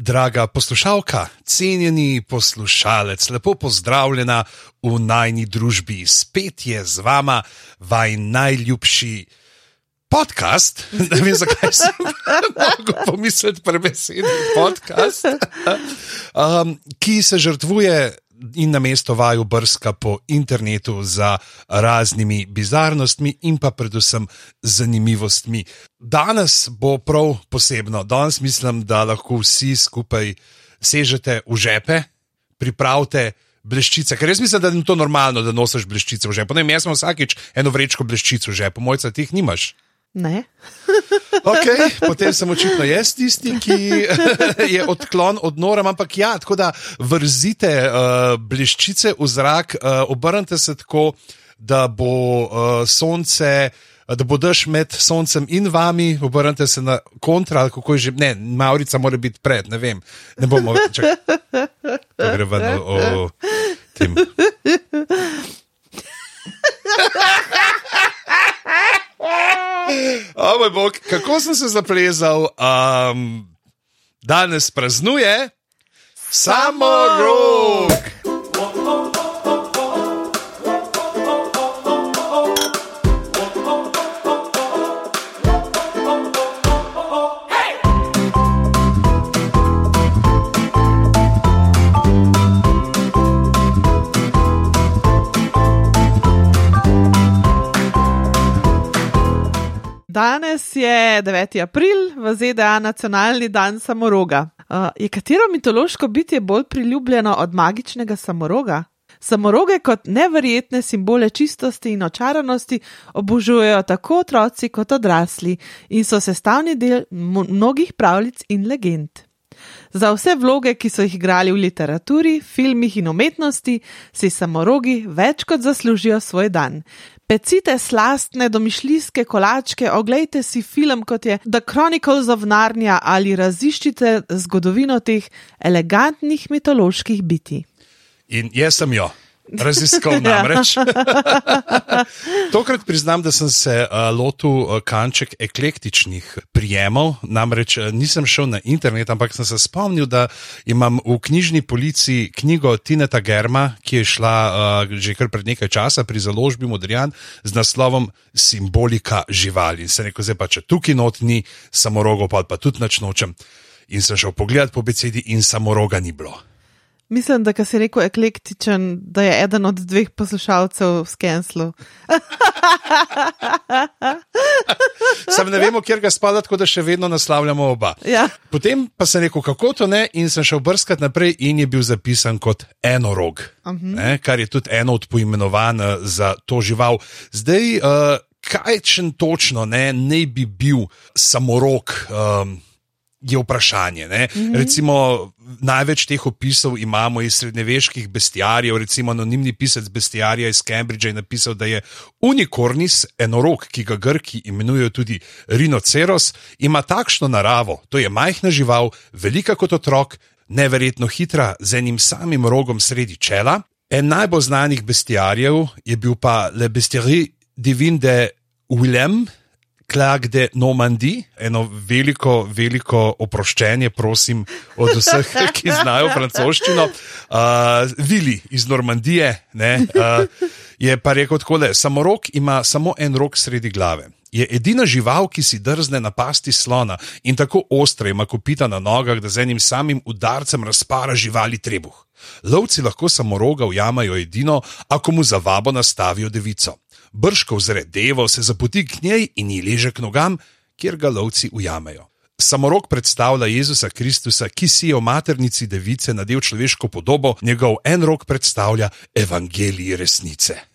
Draga poslušalka, cenjeni poslušalec, lepo pozdravljena v najni družbi. Spet je z vama vaj najljubši podcast. Ne vem, zakaj sem lahko pomislil prebesedi podcast, um, ki se žrtvuje in na mesto vaju brska po internetu za raznimi bizarnostmi in pa predvsem zanimivostmi. Danes bo prav posebno, danes mislim, da lahko vsi skupaj sežete v žepe, pripravite. Bleščice, ker jaz mislim, da je to normalno, da nosiš bleščice v žepu. Ne, jaz sem vsakič eno vrečko bleščic v žepu, mojca ti jih nimaš. Ne. Okay, potem sem očitno jaz tisti, ki je odklon od norem, ampak ja, tako da vrzite uh, bleščice v zrak, uh, obrnite se tako, da bo uh, sonce. Da bo daš med soncem in vami, obrnite se na kontra, kako je že, ne, Maurica mora biti pred, ne vem. Ne bomo več, gre ven o, o tem. O moj bog, kako sem se zaplezal, um, danes praznuje samo rok. Danes je 9. april, v ZDA nacionalni dan samoroga. Uh, je katero mitološko bitje bolj priljubljeno od magičnega samoroga? Samoroge kot neverjetne simbole čistosti in očaranosti obožujejo tako otroci kot odrasli in so sestavni del mnogih pravljic in legend. Za vse vloge, ki so jih igrali v literaturi, filmih in umetnosti, si samorogi več kot zaslužijo svoj dan. Pecite slastne domišljijske kolačke, oglejte si film kot je The Chronicles of Narnia ali raziščite zgodovino teh elegantnih mitoloških biti. In jaz sem jo. Raziskal namreč. Tokrat priznam, da sem se uh, lotil uh, kanček eklektičnih prijemov, namreč uh, nisem šel na internet, ampak sem se spomnil, da imam v knjižni policiji knjigo Tineta Germa, ki je šla uh, že kar pred nekaj časa pri založbi Modrijan z naslovom Simbolika živali. In se rekel, zdaj pa če tukaj not ni samorogo, pa, pa tudi načnočem. In sem šel pogledat po besedi in samoroga ni bilo. Mislim, da si rekel eklektičen, da je eden od dveh poslušalcev v Skenslu. Sam ne vemo, kjer ga spada, tako da še vedno naslavljamo oba. Ja. Potem pa sem rekel, kako to ne, in sem šel brskati naprej, in je bil zapisan kot enorog, uh -huh. ne, kar je tudi eno od poimenovanj eh, za to žival. Zdaj, uh, kaj če točno ne, ne bi bil samorog? Um, je vprašanje. Mm -hmm. Recimo, največ teh opisov imamo iz srednjeveških bestiarijev. Recimo, anonimni pisec bestiarija iz Cambridgea je napisal, da je unikornis, enorog, ki ga Grki imenujejo tudi rinoceros, ima takšno naravo, to je majhna žival, velika kot otrok, neverjetno hitra, z enim samim rogom sredi čela. En najbolj znanih bestiarijev je bil pa Le Bestiarie Divine de Willem. Clark de Normandie, eno veliko, veliko oproščenje, prosim, od vseh, ki znajo francoščino. Uh, Vili iz Normandije ne, uh, je pa rekel tako: da samorok ima samo en rok sredi glave. Je edina žival, ki si drzne napasti slona in tako ostre ima kopita na nogah, da z enim samim udarcem razpara živali trebuh. Lovci lahko samoroga ujamajo edino, ako mu za vabo nastavijo devico brško vzre devo, se zapoti k njej in ji leže k nogam, kjer ga lovci ujamejo. Samorok predstavlja Jezusa Kristusa, ki si je v maternici device nadel človeško podobo, njegov en rok predstavlja evangelij resnice.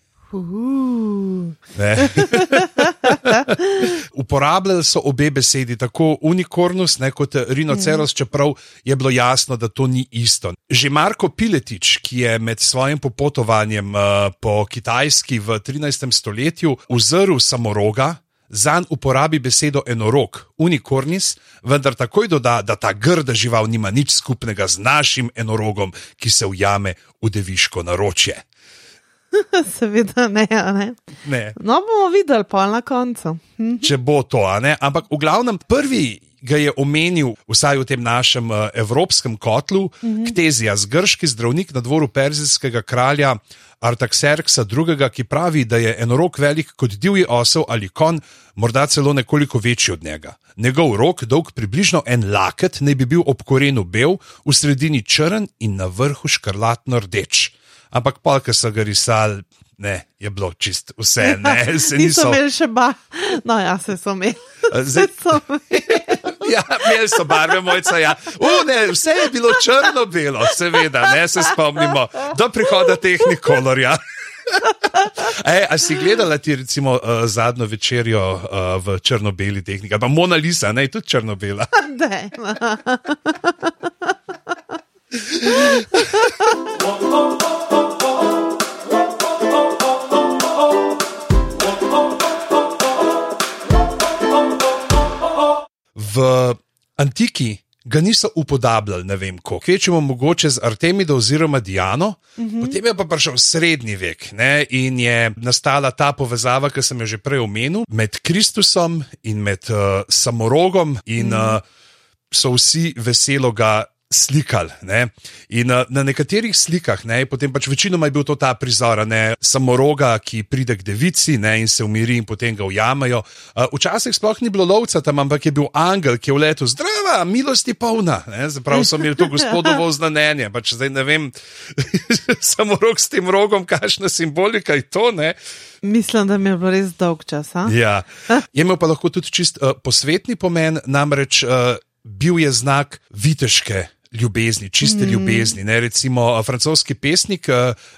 Uporabljali so obe besedi, tako unikornus ne, kot rinoceros, mm. čeprav je bilo jasno, da to ni isto. Že Marko Piletič, ki je med svojim popotovanjem uh, po Kitajski v 13. stoletju uzrl samoroga. Zan uporabi besedo enorog, unikornis, vendar takoj doda, da ta grda žival nima nič skupnega z našim enorogom, ki se ujame v deviško naročje. Seveda ne, ne. ne. No, bomo videli pa na koncu. Mhm. Če bo to, ampak v glavnem prvi. ga je omenil, vsaj v tem našem uh, evropskem kotlu, mm -hmm. Ktezija, grški zdravnik na dvoru perzijskega kralja Artaxerxa II., ki pravi, da je enorok velik kot divji osel ali kon, morda celo nekoliko večji od njega. Njegov rok, dolg približno en laket, naj bi bil ob korenu bel, v sredini črn in na vrhu škrlatno rdeč. Ampak polk so ga risali. Ne, je bilo čist vse, ne, se niso. Niso imeli še ba, no ja, se so imeli. Zdaj, ja, imeli so barve, mojca. Ja. U, ne, vse je bilo črno-belo, seveda, ne se spomnimo, do prihoda tehnik kolorja. E, a si gledala ti recimo uh, zadnjo večerjo uh, v črno-beli tehniki, pa Mona Lisa, ne, tudi črno-bela. Ne. V antiki ga niso upodabljali, ne vem, kako kvečemo mogoče z Artemido oziroma Diano, mm -hmm. potem je pa prišel srednji vek ne, in je nastala ta povezava, ki sem jo že prej omenil, med Kristusom in med uh, samorogom, in mm -hmm. uh, so vsi veselo ga. Slikali. Ne? In uh, na nekaterih slikah, ne, potem pač večinoma je bil to ta prizor, ne, samoroga, ki pride k devici ne, in se umiri, in potem ga ujamajo. Uh, včasih sploh ni bilo lovca tam, ampak je bil angel, ki je v letu zdrava, milosti polna. Zaprav so imeli to gospodovo znanje. Pač zdaj ne vem, samorog s tem rogom, kakšna simbolika je to. Ne? Mislim, da mi je bilo res dolg čas. Ja. Je imel pa lahko tudi čist uh, posvetni pomen, namreč uh, bil je znak viteške. Ljubezni, čiste mm. ljubezni. Ne? Recimo francoski pesnik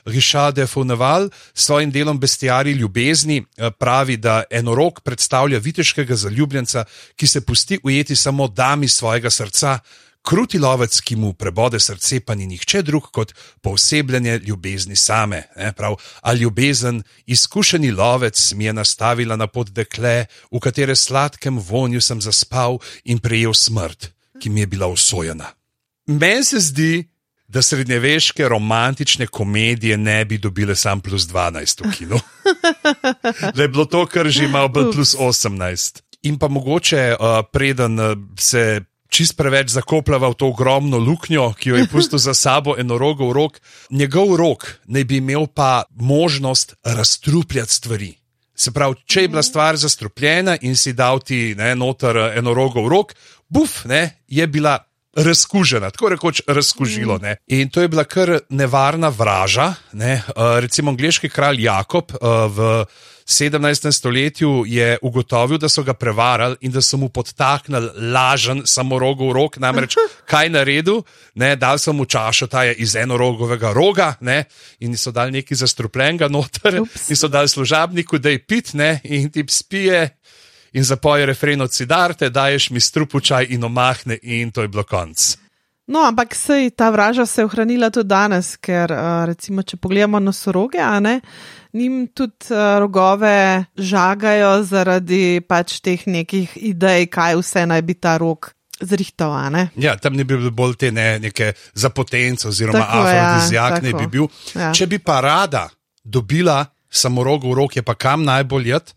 Richard de Fauneval s svojim delom Bestiari ljubezni pravi, da enorok predstavlja viteškega zaljubljenca, ki se pusti ujeti samo dami svojega srca. Kruti lovec, ki mu prebode srce, pa ni nihče drug kot posebljanje ljubezni same. Ne? Prav, a ljubezen, izkušeni lovec mi je nastavila na pot dekle, v katere sladkem vonju sem zaspal in prejel smrt, ki mi je bila usojena. Meni se zdi, da srednjeveške romantične komedije ne bi dobile sam plus 12 v kinu. da je bilo to, kar že ima bolj plus 18. In pa mogoče, uh, preden uh, se čist preveč zakopljava v to ogromno luknjo, ki jo je pustil za sabo enorogov rok, njegov rok naj bi imel pa možnost razstrupljati stvari. Se pravi, če je bila stvar zastrupljena in si dal ti ne, noter enorogov rok, buf, ne, je bila razkužena, tako rekoč razkužilo. Ne. In to je bila kar nevarna vraža. Ne. Uh, recimo, angliški kralj Jakob uh, v 17. stoletju je ugotovil, da so ga prevarali in da so mu podtaknili lažen samorogov rok, namreč kaj naredil, ne, dal so mu čašo, ta je iz enorogovega roga ne, in so dali nekaj zastrupljenega noter Ups. in so dali služabniku, da je pit ne, in ti spije. In zapoje refren od Sidarte, daješ mi strupučaj in omahne, in to je bilo konc. No, ampak sej ta vraža se je ohranila tudi danes, ker uh, recimo, če pogledamo nosoroge, a ne, njim tudi uh, rogove žagajo zaradi pač teh nekih idej, kaj vse naj bi ta rok zrihtal, a ne. Ja, tam ne bi bilo bolj te ne, neke zapotence, oziroma Tako, ja, afrodizijak ne bi bil. Ja. Če bi pa rada dobila samorogov rok, je pa kam najbolj jed?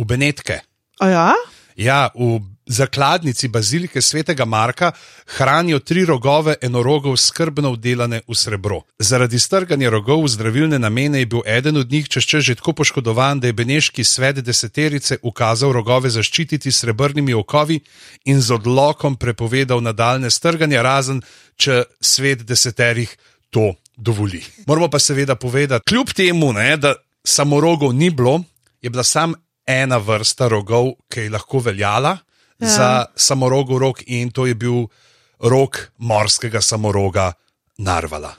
V Benetke. Ja? Ja, v zakladnici bazilike svetega Marka hranijo tri rogove enorogov skrbno vdelane v srebro. Zaradi strganja rogov v zdravilne namene je bil eden od njih češče že tako poškodovan, da je beneški svet deseterice ukazal rogove zaščititi s srebrnimi okovi in z odlokom prepovedal nadaljne strganje, razen če svet deseterih to dovoli. Moramo pa seveda povedati, kljub temu, ne, da samorogov ni bilo, je bila sam ena vrsta rogov, ki je lahko veljala ja. za samorogov rok, in to je bil rok morskega samoroga Narvala.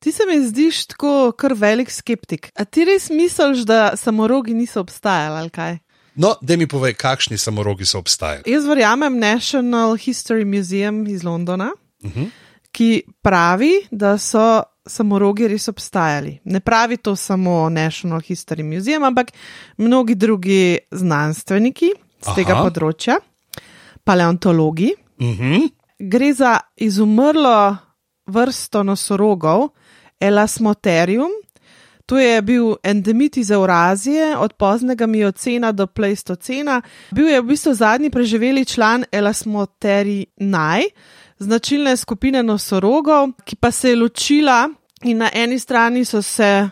Ti se mi zdiš tako kar velik skeptik. A ti res misliš, da samorogi niso obstajali ali kaj? No, da mi povej, kakšni samorogi so obstajali. Jaz verjamem National History Museum iz Londona, uh -huh. ki pravi, da so samorogi res obstajali. Ne pravi to samo National History Museum, ampak mnogi drugi znanstveniki z tega Aha. področja, paleontologi. Uh -huh. Gre za izumrlo vrsto nosorogov, Elasmoterium. To je bil endemit iz Eurazije od poznega miocena do pleistocena. Bil je v bistvu zadnji preživeli član Elasmoterinae, značilne skupine nosorogov, ki pa se je ločila in na eni strani so se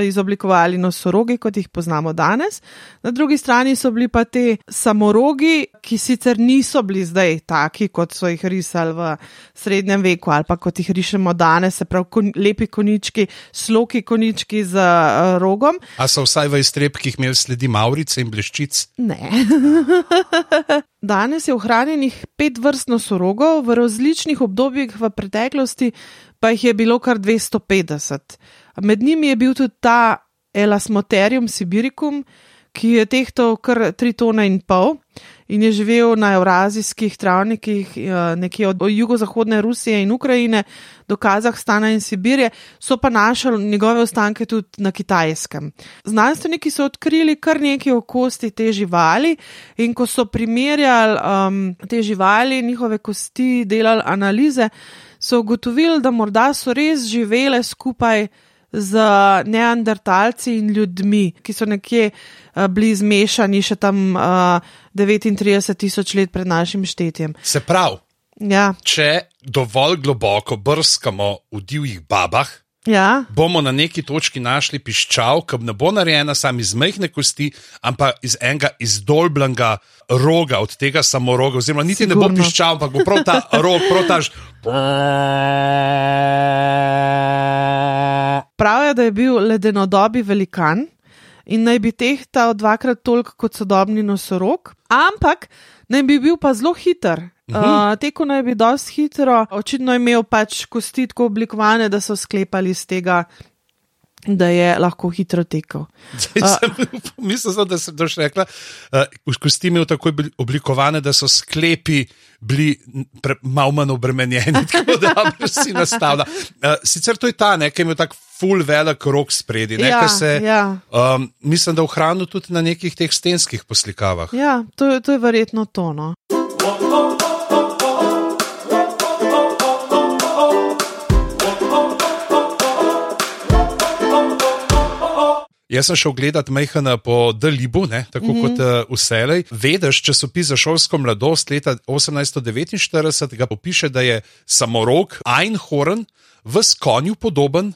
izoblikovali nosorogi, kot jih poznamo danes, na drugi strani so bili pa ti samorogi, ki sicer niso bili zdaj taki, kot so jih risali v srednjem veku ali pa kot jih rišemo danes, se pravi kon, lepi konički, sloki konički z uh, rogom. A so vsaj v iztrebkih imeli sledi Maurice in bleščic? Ne. Danes je ohranjenih pet vrst nosorogov, v različnih obdobjih v preteklosti pa jih je bilo kar 250. Med njimi je bil tudi ta Elasmoterium sibiricum, ki je tehtal kar 3 tone in pol in je živel na evrazijskih travnikih eh, nekje od jugozahodne Rusije in Ukrajine do Kazahstana in Sibirije, so pa našli njegove ostanke tudi na kitajskem. Znanstveniki so odkrili kar nekaj kosti te živali in ko so primerjali um, te živali, njihove kosti, delali analize, so ugotovili, da morda so res živele skupaj z neandertalci in ljudmi, ki so nekje uh, bili zmešani še tam uh, 39 tisoč let pred našim štetjem. Se pravi, Ja, če dovolj globoko brskamo v divjih babah, ja, bomo na neki točki našli piščal, ki ne bo narejena samo iz mehke kosti, ampak iz enega izdolbljenega roga, od tega samoroga. Oziroma, niti ne bo Sigurno. piščal, ampak bo prav ta rog, prav ta. pravijo, da je bil ledenodobi velikan in naj bi tehtal dvakrat toliko kot sodobni nosorog, ampak naj bi bil pa zelo hiter. Uh, Tekel naj bi dosti hitro, očitno je imel pač kosti tako oblikovane, da so sklepali iz tega, da je lahko hitro tekel. Zdaj sem Mislim, da sem to še rekla. Uh, kosti imel tako oblikovane, da so sklepi bili pre, malo manj obremenjeni, tako da si nastavlja. Uh, sicer to je ta, ne, ki je imel tak full velik rok spredi, ne, Ja, se, ja. um, mislim, da ohranil tudi na nekih teh stenskih poslikavah. Ja, to, to je verjetno to. No. Jaz sem šel gledat Mejhana po Dalibu, ne, tako mm -hmm. kot uh, vselej. Vedeš, časopis za šolsko mladost leta 1849 ga popiše, da je samorog Einhorn v konju podoben,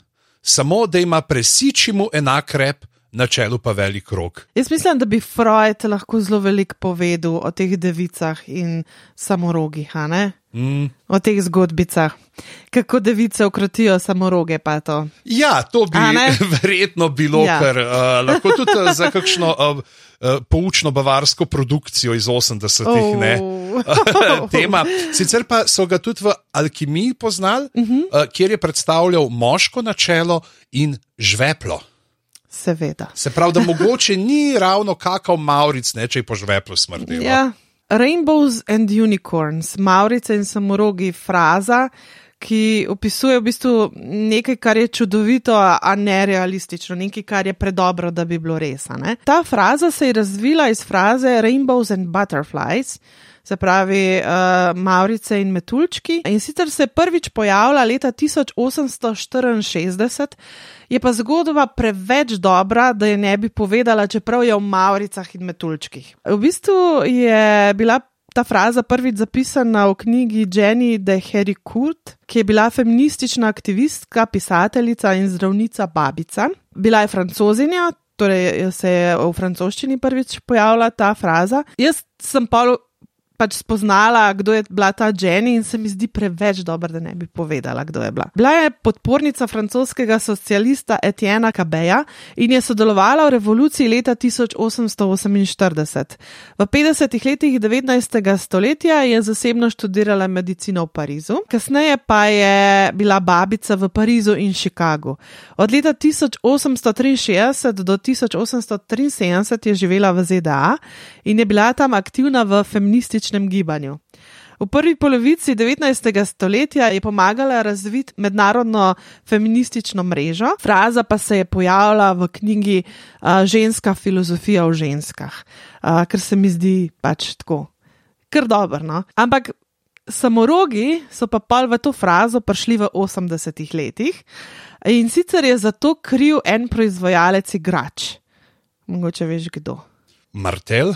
samo da ima presičimu enak rep, na čelu pa velik rok. Jaz mislim, da bi Freud lahko zelo veliko povedal o teh devicah in samorogih? Mm. O teh zgodbicah, kako device ukrotijo samoroge, pa to. Ja, to bi verjetno bilo, Ja. ker uh, lahko tudi uh, za kakšno uh, uh, poučno bavarsko produkcijo iz 80-ih. ne. Oh. tema. Sicer pa so ga tudi v alkimiji poznali, uh -huh. uh, kjer je predstavljal moško načelo in žveplo. Seveda. Se pravi, da mogoče ni ravno kakav Mauric, ne, če je po žveplu smrdel. Ja. Rainbows and unicorns, Maurice in samorogi, fraza, ki opisuje v bistvu nekaj, kar je čudovito, a ne realistično, nekaj, kar je predobro, da bi bilo res. Ta fraza se je razvila iz fraze Rainbows and butterflies. Se pravi, uh, Maurice in Metuljčki. In sicer se je prvič pojavila leta 1864, je pa zgodba preveč dobra, da je ne bi povedala, čeprav je v Mauricah in Metuljčkih. V bistvu je bila ta fraza prvič zapisana v knjigi Jenny de Hericourt, ki je bila feministična aktivistka, pisateljica in zdravnica babica. Bila je francozinja. Torej, se je v francoščini prvič pojavila ta fraza. Jaz sem pa pač spoznala, kdo je bila ta Jenny, in se mi zdi preveč dobro, da ne bi povedala, kdo je bila. Bila je podpornica francoskega socialista Etiena Cabeja in je sodelovala v revoluciji leta 1848. V 50-ih letih 19. stoletja je zasebno študirala medicino v Parizu, kasneje pa je bila babica v Parizu in Chicagu. Od leta 1863 do 1873 je živela v ZDA in je bila tam aktivna v feminističnem gibanju. V prvi polovici 19. stoletja je pomagala razviti mednarodno feministično mrežo, fraza pa se je pojavila v knjigi uh, Ženska filozofija o ženskah, uh, ker se mi zdi pač tako, kar dobro. No? Ampak samorogi so pa pol v to frazo prišli v 80-ih letih. In sicer je za to kriv en proizvajalec igrač. Mogoče veš kdo. Martel?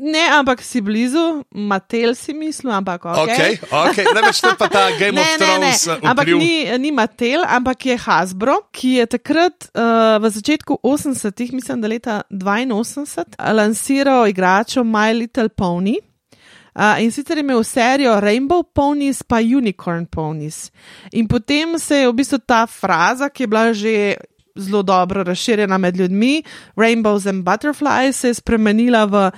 Ne, ampak si blizu, Matel si mislil, ampak ok. Okay, okay. Ne več to pa ta Game Ne, of ne, ne. Thrones. uh, Ampak vpliv. ni, ni Matel, ampak je Hasbro, ki je takrat uh, v začetku 80-ih, mislim, da leta 82, lansiral igračo My Little Pony. Uh, in sicer je imel serijo Rainbow Ponies pa Unicorn Ponies. In potem se je v bistvu ta fraza, ki je bila že zelo dobro razširjena med ljudmi, Rainbows and Butterflies, se je spremenila v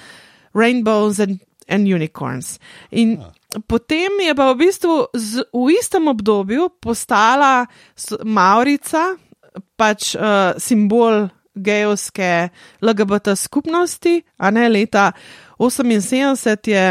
Rainbows and, and Unicorns. In potem je pa v bistvu z, v istem obdobju postala Maurica pač uh, simbol gejovske LGBT skupnosti, a ne leta 78 je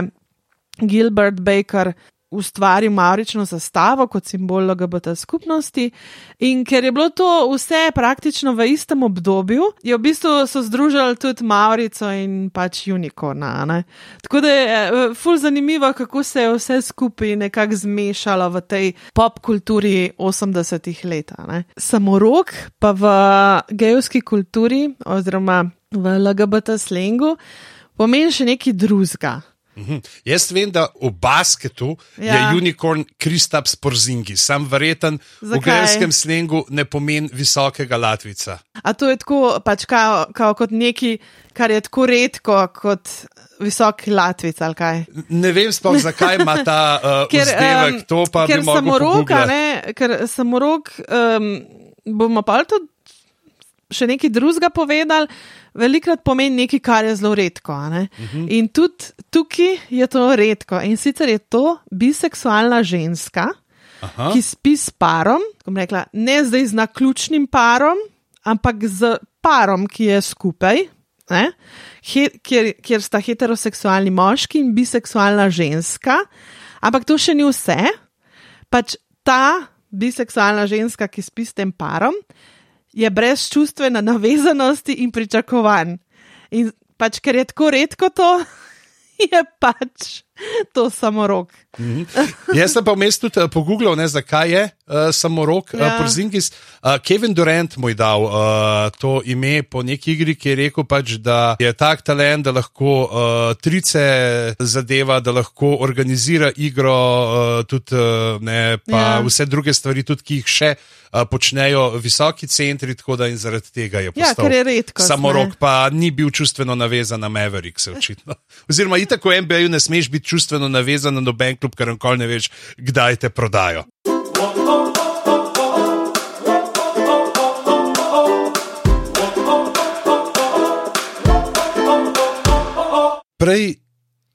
Gilbert Baker ustvaril maurično zastavo kot simbol LGBT skupnosti. In ker je bilo to vse praktično v istem obdobju, je v bistvu so združili tudi Maurico in pač Unicorna. ne. Tako da je eh, ful zanimivo, kako se je vse skupaj nekako zmešalo v tej pop kulturi 80-ih let. Samorok pa v gejovski kulturi oziroma v LGBT slengu pomeni še nekaj drugega. Mhm. Jaz vem, da v basketu ja. Je unicorn Kristaps Porzingi, sam verjeten v Zakaj? grejskem slengu ne pomeni visokega latvica. A to je tako, pač kao, kao kot nekaj, kar je tako redko kot visoki latvic ali kaj. Ne vem sploh, zakaj ima ta uh, vzdevek, to pa ker samorok, ne, ker samorok, um, bomo pa tudi še nekaj drugega povedali. Velikrat pomeni nekaj, kar je zelo redko. ne. Mhm. In tudi tukaj je to redko. In sicer je to biseksualna ženska, Aha. ki spi s parom, rekla, ne zdaj z naključnim parom, ampak z parom, ki je skupaj, ne, he, kjer, kjer sta heteroseksualni moški in biseksualna ženska. Ampak to še ni vse. Pač ta biseksualna ženska, ki spi s tem parom, je brez čustvene navezanosti in pričakovanj. In pač, ker je tako redko to, je pač to samorok. Jaz sem pa vmes tudi uh, pogooglal, ne, zakaj je uh, samorok ja. uh, Ja. Porzingis. Uh, Kevin Durant mu je dal uh, to ime po neki igri, ki je rekel, pač, da je tak talent, da lahko uh, trice zadeva, da lahko organizira igro, uh, tudi uh, ne, pa ja. Ja. vse druge stvari, tudi, ki jih še uh, počnejo visoki centri, tako da in zaradi tega je Ja, postal ker je redkost, samorok, ne. pa ni bil čustveno navezan na Mavericks, očitno. Oziroma, itako v NBA-ju ne smeš biti čustveno navezan na noben klub, ker nikoli ne veš, kdaj te prodajo. Prej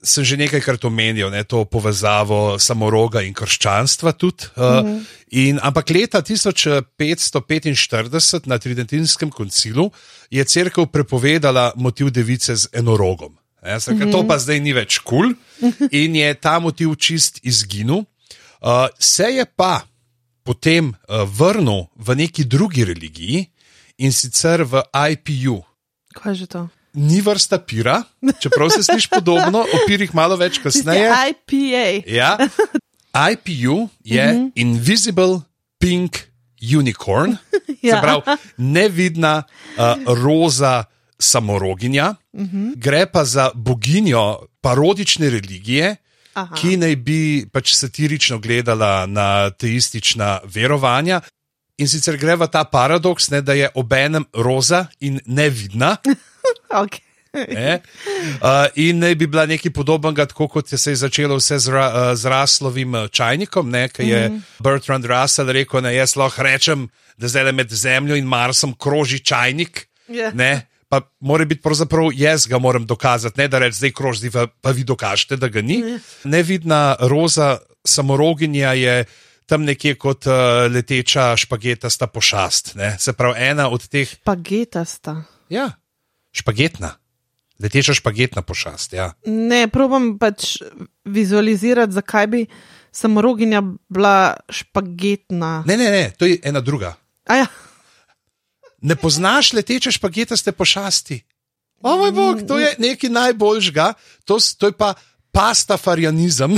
sem že nekajkrat omenil ne, to povezavo samoroga in krščanstva. Tudi, uh, mm. in, ampak leta 1545 na Tridentinskem koncilu je crkva prepovedala motiv device z enorogom. Ne, mm -hmm. To pa zdaj ni več kul cool in je ta motiv čist izginil. Uh, se je pa potem uh, vrnil v neki drugi religiji in sicer v IPU. Kaj je že to? Ni vrsta pira, čeprav se sliši podobno, o pirih malo več kasneje. IPA. Ja. IPU je mm -hmm. Invisible Pink Unicorn, ja. se Ja. pravi nevidna uh, roza samoroginja. Mm -hmm. Gre pa za boginjo parodične religije, Aha. ki naj bi pač satirično gledala na teistična verovanja. In sicer gre v ta paradoks, ne, da je obenem roza in nevidna. Okay. Ne? Uh, in naj bi bila nekaj podobnega, tako kot je se je začelo vse z, ra, uh, z Raslovim uh, čajnikom, ki je mm -hmm. Bertrand Russell rekel, da jaz lahko rečem, da zdaj med Zemljo in Marsom kroži čajnik. Ja. Ne? Pa mora biti pravzaprav jaz ga moram dokazati, ne da rečem, zdaj kroži, pa, pa vi dokažete, da ga ni. Ja. Nevidna roza samoroginja je tam nekje kot uh, leteča špagetasta pošast. Ne? Se pravi, ena od teh. Pagetasta. Ja, špagetna. Leteča špagetna pošast. Ja. Ne, probam pač vizualizirati, zakaj bi samoroginja bila špagetna. Ne, ne, ne, to je ena druga. A Ja, Ne poznaš leteče špagetaste pošasti. O moj bog, to je nekaj najboljšega, to, to je pa pastafarianizem.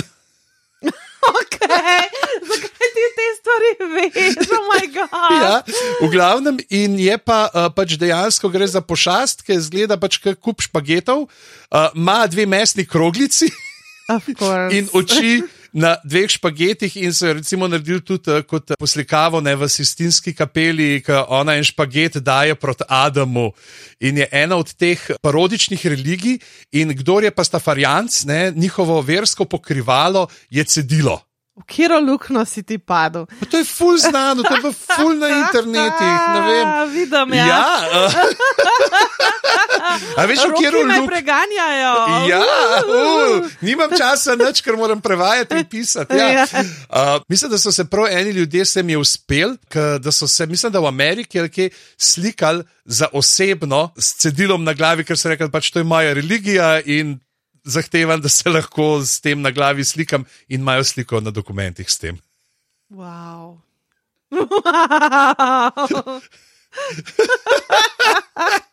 okay. zakaj ti te stvari veš, oh moj bog. Ja, v glavnem, in je pa uh, pač dejansko gre za pošast, ki zgleda pač kot kup špagetov, uh, ima dve mesni kroglici in oči. Na dveh špagetih in so jo recimo naredili tudi uh, kot poslikavo ne, v Sistinski kapeli, ki ona en špaget daje proti Adamu. In je ena od teh parodičnih religij, in kdo je pa stafarijanc, ne, njihovo versko pokrivalo je cedilo. V kiro luknjo si ti padel? Pa to je ful znano, to je ful na internetu. Ne vem. A, Vidim, ja. Ja, uh, a veš, v kjeru me luk. preganjajo. Ja, uh, nimam časa, nič, ker moram prevajati in pisati. Ja. Ja. Uh, mislim, da so se prav eni ljudje se mi uspeli, da so se, mislim, da v Ameriki ali kje slikali za osebno s cedilom na glavi, ker so rekli, pač to je moja religija in zahtevam, da se lahko s tem na glavi slikam in imajo sliko na dokumentih s tem. Wow. wow.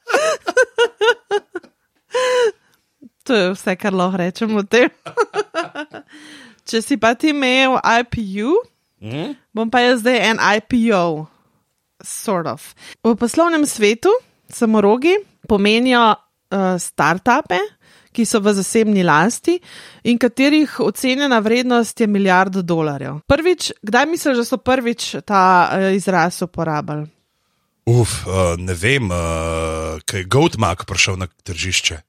to je vse, kar lahko rečemo o tem. Če si pa ti imel IPU, Mm? bom pa jaz zdaj en IPO. Sort of. V poslovnem svetu samorogi pomenijo uh, startupe, ki so v zasebni lasti in katerih ocenjena vrednost je milijardo dolarjev. Prvič, kdaj misliš, da so prvič ta uh, izraz uporabljali? Uf, uh, ne vem, uh, kaj je Goatmark prišel na tržišče.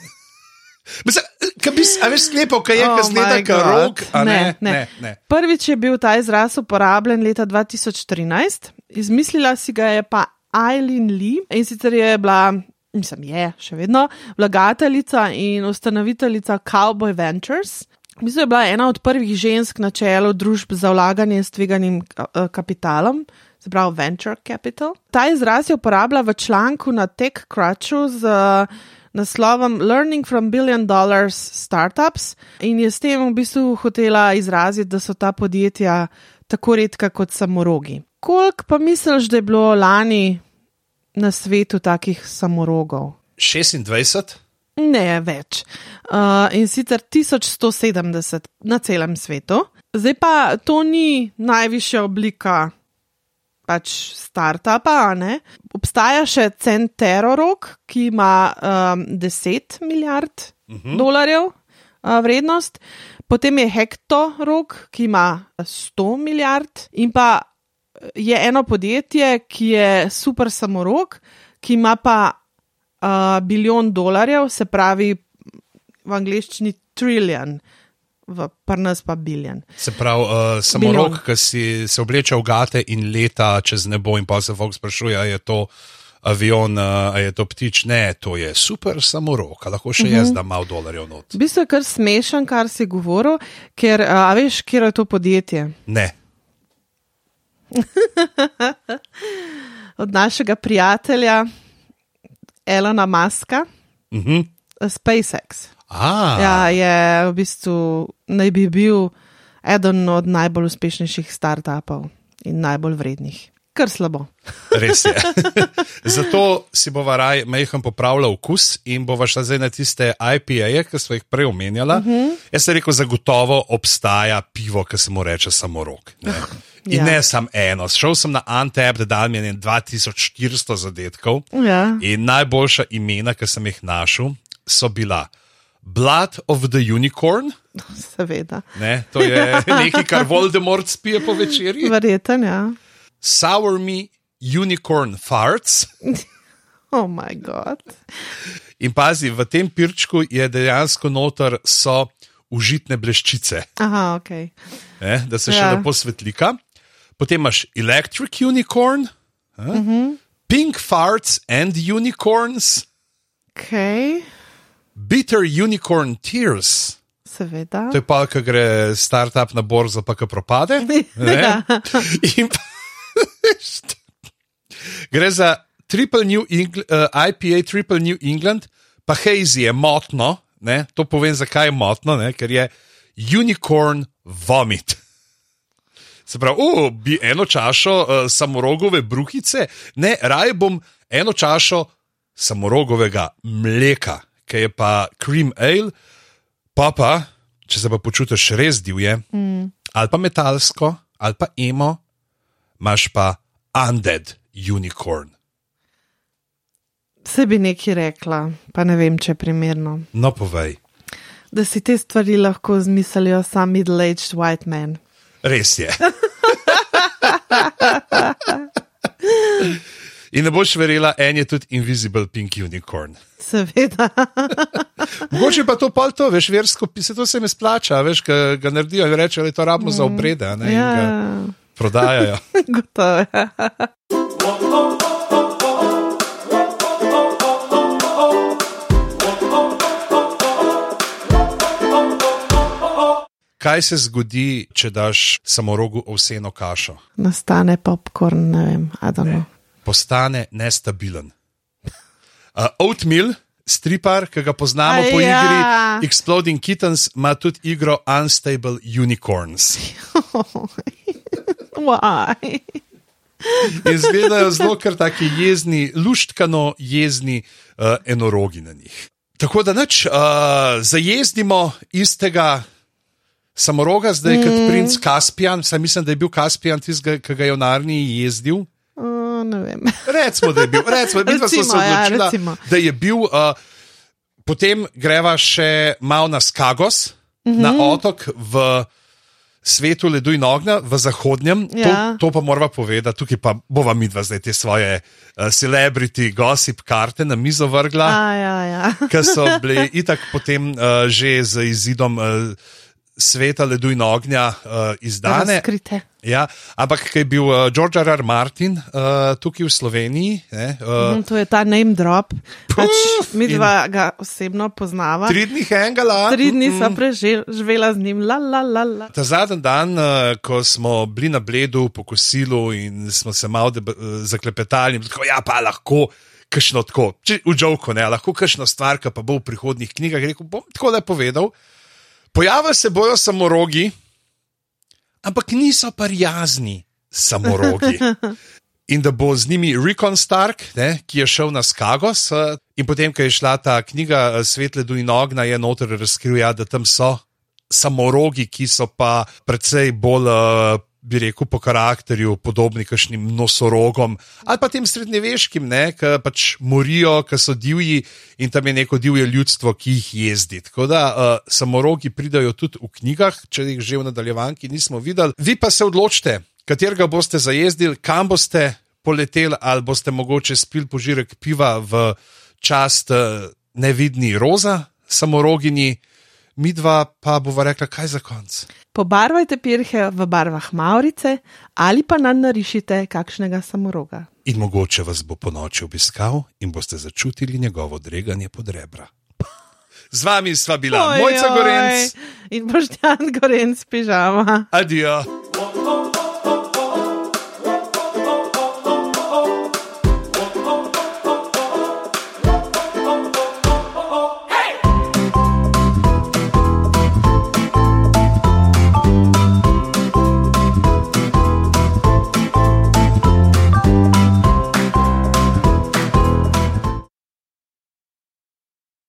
Mislim, kaj bi, veš, sklepal, kaj je, Oh kot God. rok, ne, Ne, ne. ne. Prvič je bil ta izraz uporabljen leta 2013, izmislila si ga je pa Eileen Lee in sicer je bila, mislim, je še vedno vlagateljica in ustanoviteljica Cowboy Ventures. Mislim, je bila ena od prvih žensk na čelu družb za vlaganje s tveganim eh, kapitalom. Se pravi, venture capital. Ta izraz je uporabila v članku na TechCrunchu z uh, naslovom Learning from Billion Dollars Startups in je s tem v bistvu hotela izraziti, da so ta podjetja tako redka kot samorogi. Koliko pa misliš, da je bilo lani na svetu takih samorogov? 26? Ne več. Uh, in sicer 1170 na celem svetu. Zdaj pa to ni najvišja oblika pač startupa. Obstaja še Centerorog, ki ima um, 10 milijard uh -huh. dolarjev uh, vrednost, potem je Hektorog, ki ima 100 milijard, in pa je eno podjetje, ki je super samorog, ki ima pa uh, bilijon dolarjev, se pravi v angleščini trillion, v prnas pa biljon. Se pravi, uh, samorok, ki si se obleče v gate in leta čez nebo, in pa se Fox sprašuje, ali je to avion, uh, ali je to ptič. Ne, to je super samorok, a lahko še Mhm. jaz dam malo dolarjev not. V bistvu je kar smešen, kar si govoril, ker a veš, kje je to podjetje. Ne. Od našega prijatelja Elona Muska, Uh -huh. SpaceX. A, Ja, je v bistvu naj bi bil eden od najbolj uspešnejših startupov in najbolj vrednih. Kar slabo. Res je. Zato si bova raj majhen popravila okus in bova šla zdaj na tiste IPA-je, ki smo jih prej omenjala. Uh Mhm. -huh. Jaz sem rekel, zagotovo obstaja pivo, ki se mu reče samo rok. Ne? In Ja. ja. ne samo eno. Šel sem na Antep, da dal mi je 2400 zadetkov. Ja. In najboljša imena, ki sem jih našel, so bila Blood of the Unicorn. Seveda. Ne? To je nekaj, kar Voldemort spije po večerji. Verjeten, ja. Sour Me Unicorn Farts. Oh moj bog. In pazi, v tem pirčku je dejansko noter so užitne bleščice, Aha, ok. ne, da se še Ja. lepo svetlika. Potem imaš Electric Unicorn, uh -huh. Pink Farts and Unicorns, Ok, Bitter Unicorn Tears. seveda. To je pa, ki gre startup na borzo, pa ki propade. ne. Ja. In pa, gre za Triple New England, uh, IPA Triple New England, pa Hazy je motno. Ne? To povem, zakaj je motno, ne? ker je unicorn vomit. Se pravi, uh, bi eno čašo uh, samorogove bruhice, ne, raje bom eno čašo samorogovega mleka, ki je pa cream ale, pa pa, če se pa počutiš res divje, mm. ali pa metalsko, ali pa emo, imaš pa undead unicorn. Se bi nekaj rekla, pa ne vem, če je primerno. No, povej. Da si te stvari lahko izmislijo sam middle-aged white man. Res je. In ne boš verjela, en je tudi Invisible Pink Unicorn. Seveda. Mogoče pa to pol to, veš, versko, se to se mi splača, veš, ga, ga naredijo in rečejo, da je to rabno za obrede, ne, Ja, in ga prodajajo. gotovo. ja. Kaj se zgodi, če daš samorogu ovseno kašo? Nastane popkorn, ne vem, Adamo. Postane nestabilen. Uh, Oatmeal, stripar, ki ga poznamo po A ja. igri Exploding Kittens, ima tudi igro Unstable Unicorns. Why? In izgledajo zelo kar taki jezni, luštkano jezni uh, enorogi na njih. Tako da nič, uh, zajezdimo istega samoroga, zdaj mm. kot princ Kaspijan, saj mislim, da je bil Kaspijan tisti, ki ga je v Narni jezdil. Uh, ne vem. Recimo, da je bil, recimo, se Recimo, ja, odločila, recimo. da je bil. Uh, potem greva še malo na Skagos, mm -hmm. na otok v svetu ledu in ognja, v zahodnjem. Ja. To, to pa moramo povedati, tukaj pa bova midva zdaj te svoje uh, celebrity gossip karte na mizo vrgla. Ja, ja. ki so bili itak potem uh, že z izidom uh, sveta ledu in ognja uh, izdane. Razkrite. Ja, ampak ki je bil uh, George R. R. Martin uh, tukaj v Sloveniji, ne, uh, Mm, To je ta name drop. Pač Puf, mi dva ga osebno poznava. tri dni hengala. Tri dni sva preživela z njim, la la la. la. Ta zadnji dan, uh, ko smo bili na Bledu po kosilu in smo se malo uh, zaklepetali, in tako, ja, pa lahko. Kajšno tako, če v žovku ne, lahko kakšno stvar, ki pa bo v prihodnih knjigah, rekel bom tako le povedal. Pojavili se bojo samorogi, ampak niso pa jazni samorogi. In da bo z njimi Recon Stark, ne, ki je šel na Skagos, eh, in potem, ko je šla ta knjiga eh, Svet ledu in ogna, je noter razkril, ja, da tam so samorogi, ki so pa precej bolj, eh, bi rekel, po karakterju podobni kakšnim nosorogom ali pa tem srednjeveškim, ki pač morijo, ki so divji in tam je neko divje ljudstvo, ki jih jezdi. Tako da uh, samorogi pridajo tudi v knjigah, če jih že v nadaljevanki nismo videli. Vi pa se odločite, katerega boste zajezdili, kam boste poleteli, ali boste mogoče spil požirek piva v čast uh, nevidni roza, samoroginji, midva pa bova rekla, kaj za konc. Pobarvajte pirhe v barvah Maurice ali pa nam narišite kakšnega samoroga. In mogoče vas bo po noči obiskal in boste začutili njegovo dreganje pod rebra. Z vami sva bila Mojca Gorenc, in boštjan Gorenc pižama. adijo.